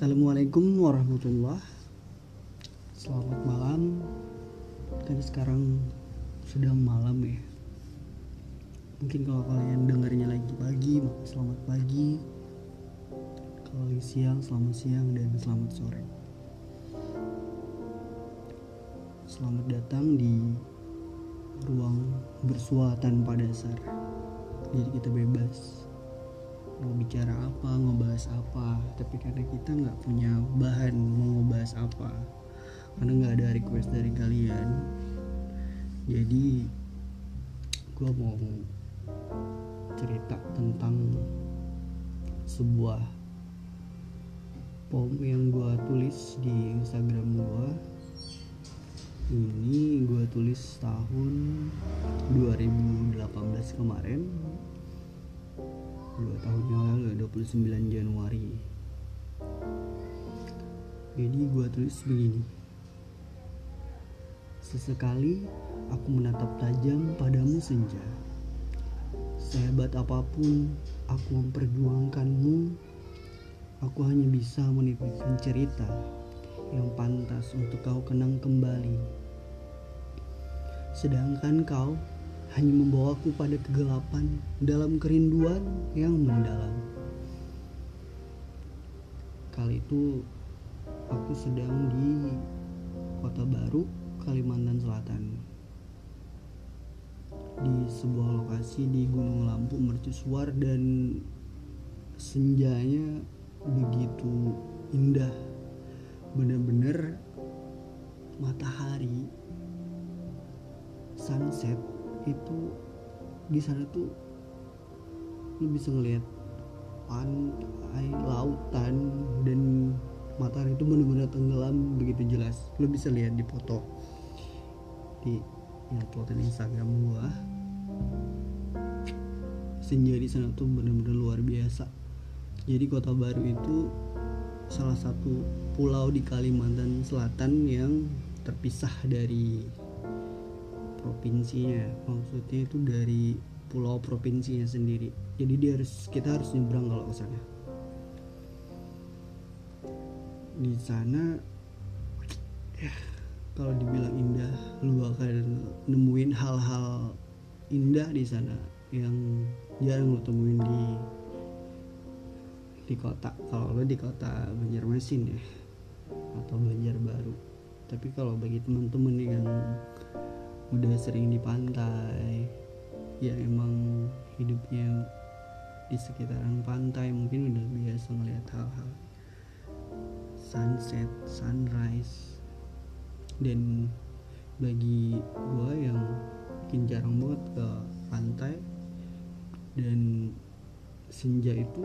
Assalamualaikum warahmatullah Selamat malam. Kan sekarang sedang malam ya. Mungkin kalau kalian dengarnya lagi pagi maka selamat pagi. Kalau lagi siang selamat siang dan selamat sore. Selamat datang di ruang bersua tanpa dasar. Jadi kita bebas mau bicara apa, ngebahas apa, tapi karena kita nggak punya bahan mau ngebahas apa, karena nggak ada request dari kalian, jadi gue mau cerita tentang sebuah poem yang gue tulis di Instagram gue. Ini gue tulis tahun 2018 kemarin dua tahun yang lalu 29 Januari. Jadi gue tulis begini. Sesekali aku menatap tajam padamu senja. Sehebat apa pun aku memperjuangkanmu aku hanya bisa menitipkan cerita yang pantas untuk kau kenang kembali. Sedangkan kau hanya membawaku pada kegelapan dalam kerinduan yang mendalam. Kali itu aku sedang di Kota Baru, Kalimantan Selatan. Di sebuah lokasi di Gunung Lampu mercusuar dan senjanya begitu indah. Bener-bener matahari sunset itu di sana tuh lu bisa ngeliat pantai lautan dan matahari itu benar-benar tenggelam begitu jelas. Lu bisa lihat di foto di ya foto di Instagram gua. Senja di sana tuh benar-benar luar biasa. Jadi kota baru itu salah satu pulau di Kalimantan Selatan yang terpisah dari provinsinya maksudnya itu dari pulau provinsinya sendiri. Jadi dia harus kita harus nyebrang kalau ke sana. Di sana ya kalau dibilang indah lu akan nemuin hal-hal indah di sana yang jarang lu temuin di di kota. Kalau lu di kota Banjarmasin ya atau Banjarbaru. Tapi kalau bagi teman-teman yang udah sering di pantai. Ya emang hidupnya di sekitaran pantai mungkin udah biasa ngeliat hal-hal sunset, sunrise. Dan bagi gua yang mungkin jarang banget ke pantai dan senja itu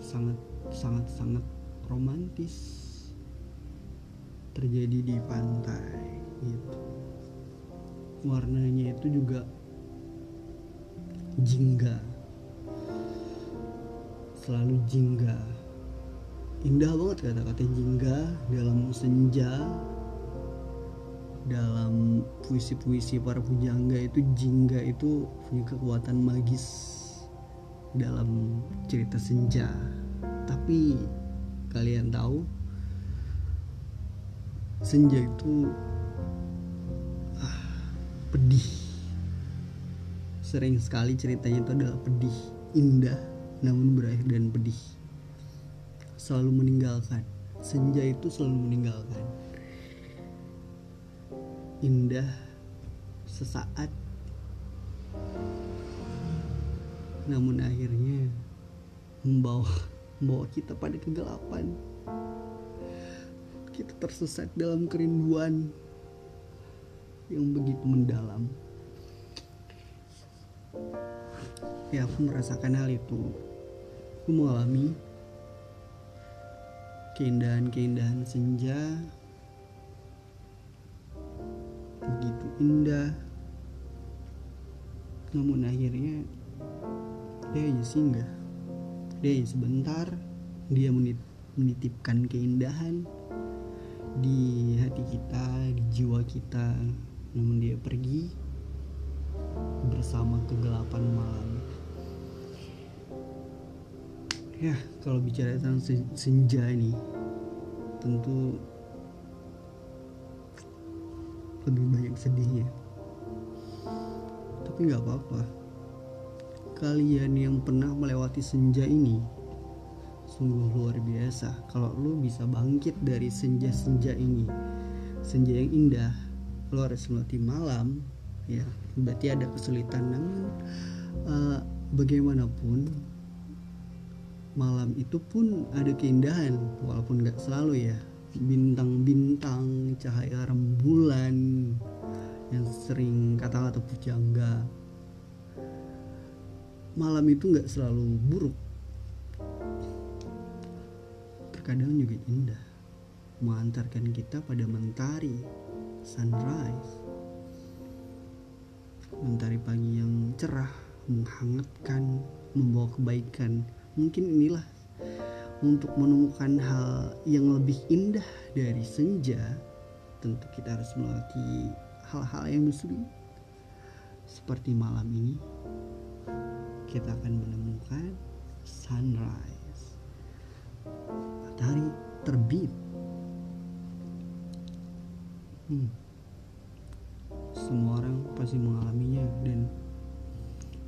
sangat sangat sangat romantis terjadi di pantai gitu warnanya itu juga jingga. Selalu jingga. Indah banget kata-kata jingga dalam senja dalam puisi-puisi para pujangga itu jingga itu punya kekuatan magis dalam cerita senja. Tapi kalian tahu senja itu pedih. Sering sekali ceritanya itu adalah pedih indah namun berakhir dan pedih. Selalu meninggalkan. Senja itu selalu meninggalkan. Indah sesaat. Namun akhirnya membawa membawa kita pada kegelapan. Kita tersesat dalam kerinduan yang begitu mendalam. Ya aku merasakan hal itu. Aku mengalami keindahan-keindahan senja. Begitu indah. Namun akhirnya dia hanya singgah. Dia hanya sebentar. Dia menitipkan keindahan di hati kita di jiwa kita namun dia pergi bersama kegelapan malam. Ya kalau bicara tentang senja ini tentu lebih banyak sedihnya tapi nggak apa-apa. Kalian yang pernah melewati senja ini sungguh luar biasa. Kalau lu bisa bangkit dari senja-senja ini senja yang indah lu harus melewati malam ya berarti ada kesulitan. Namun uh, bagaimanapun malam itu pun ada keindahan walaupun nggak selalu ya. Bintang-bintang cahaya rembulan yang sering kata-kata pujangga. Malam itu nggak selalu buruk. Terkadang juga indah mengantarkan kita pada mentari sunrise. Mentari pagi yang cerah menghangatkan membawa kebaikan. Mungkin inilah untuk menemukan hal yang lebih indah dari senja tentu kita harus melewati hal-hal yang sulit seperti malam ini kita akan menemukan sunrise. Matahari terbit hmm. semua orang pasti mengalaminya dan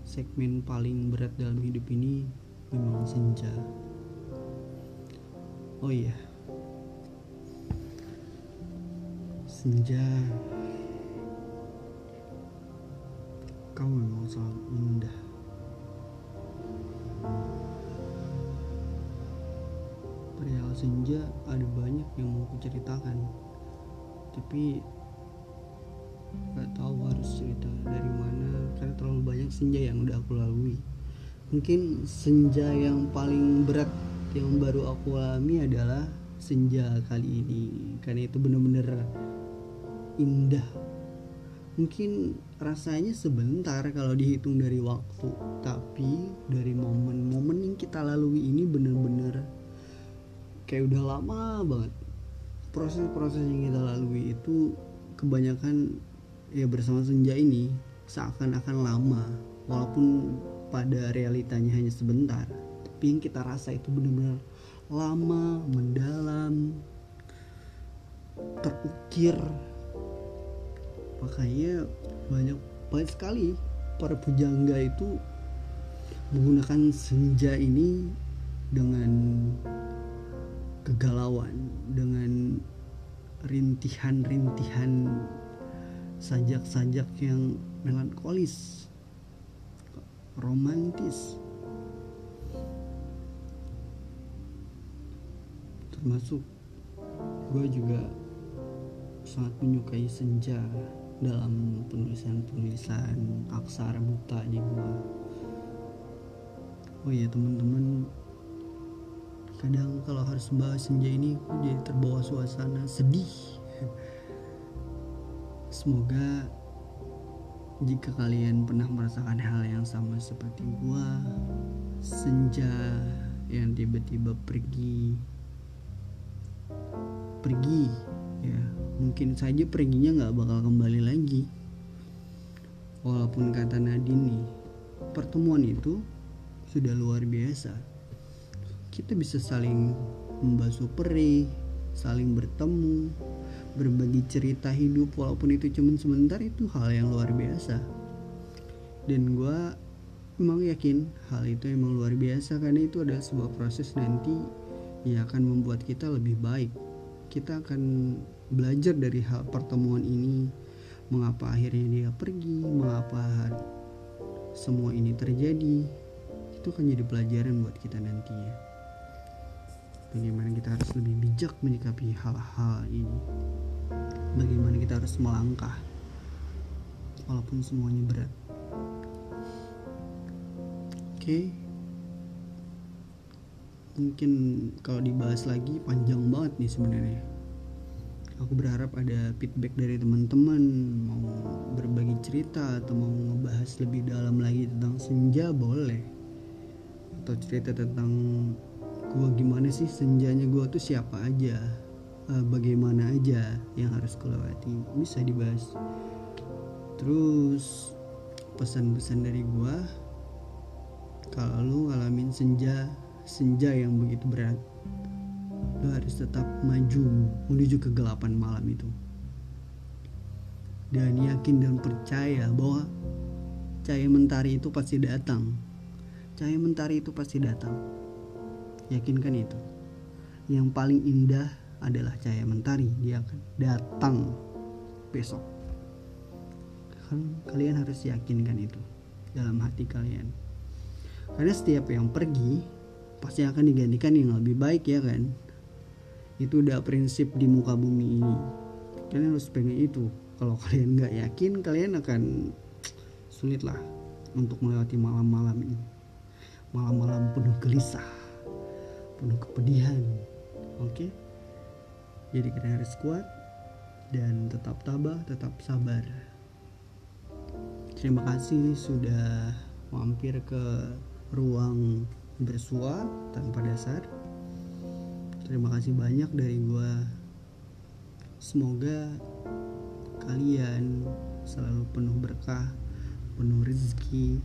segmen paling berat dalam hidup ini memang senja. Oh iya. Senja. Kau memang sangat indah. Perihal senja ada banyak yang mau kuceritakan tapi gak tahu harus cerita dari mana karena terlalu banyak senja yang udah aku lalui. Mungkin senja yang paling berat yang baru aku alami adalah senja kali ini karena itu bener-bener indah. Mungkin rasanya sebentar kalau dihitung dari waktu tapi dari momen-momen yang kita lalui ini bener-bener kayak udah lama banget proses-proses yang kita lalui itu kebanyakan ya bersama senja ini seakan-akan lama walaupun pada realitanya hanya sebentar. Tapi yang kita rasa itu benar-benar lama mendalam terukir. Makanya banyak banyak sekali para pujangga itu menggunakan senja ini dengan kegalauan dengan rintihan-rintihan sajak-sajak yang melankolis romantis. Termasuk gue juga sangat menyukai senja dalam penulisan-penulisan aksara buta di gue oh iya teman-teman kadang kalau harus membahas senja ini gue jadi terbawa suasana sedih semoga jika kalian pernah merasakan hal yang sama seperti gua, senja yang tiba-tiba pergi, pergi, ya mungkin saja perginya nggak bakal kembali lagi. Walaupun kata Nadine nih, pertemuan itu sudah luar biasa. Kita bisa saling membasuh perih, saling bertemu, berbagi cerita hidup walaupun itu cuma sebentar itu hal yang luar biasa. Dan gue emang yakin hal itu emang luar biasa karena itu adalah sebuah proses nanti yang akan membuat kita lebih baik. Kita akan belajar dari hal pertemuan ini mengapa akhirnya dia pergi mengapa semua ini terjadi. Itu akan jadi pelajaran buat kita nantinya bagaimana kita harus lebih bijak menyikapi hal-hal ini. Bagaimana kita harus melangkah walaupun semuanya berat. Oke. Mungkin kalau dibahas lagi panjang banget nih sebenarnya. Aku berharap ada feedback dari teman-teman mau berbagi cerita atau mau ngebahas lebih dalam lagi tentang senja boleh. Atau cerita tentang gue gimana sih? Senjanya gue tuh siapa aja? Uh, bagaimana aja yang harus kelewati bisa dibahas. Terus pesan-pesan dari gue kalau lu ngalamin senja senja yang begitu berat lo harus tetap maju menuju kegelapan malam itu. Dan yakin dan percaya bahwa cahaya mentari itu pasti datang. Cahaya mentari itu pasti datang yakinkan itu. Yang paling indah adalah cahaya mentari. Dia akan datang besok. Kalian harus yakinkan itu dalam hati kalian. Karena setiap yang pergi pasti akan digantikan yang lebih baik ya kan? Itu udah prinsip di muka bumi ini. Kalian harus pengen itu. Kalau kalian nggak yakin kalian akan sulit lah untuk melewati malam-malam ini. Malam-malam penuh gelisah penuh kepedihan. Oke. Okay? jadi kalian harus kuat dan tetap tabah tetap sabar. Terima kasih sudah mampir ke ruang bersua tanpa dasar. Terima kasih banyak dari gue semoga kalian selalu penuh berkah penuh rezeki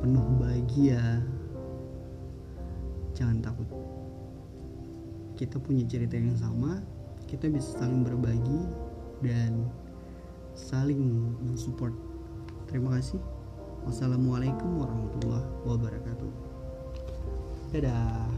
penuh bahagia jangan takut. Kita punya cerita yang sama kita bisa saling berbagi dan saling mensupport. Terima kasih. Wassalamualaikum warahmatullahi wabarakatuh. Dadah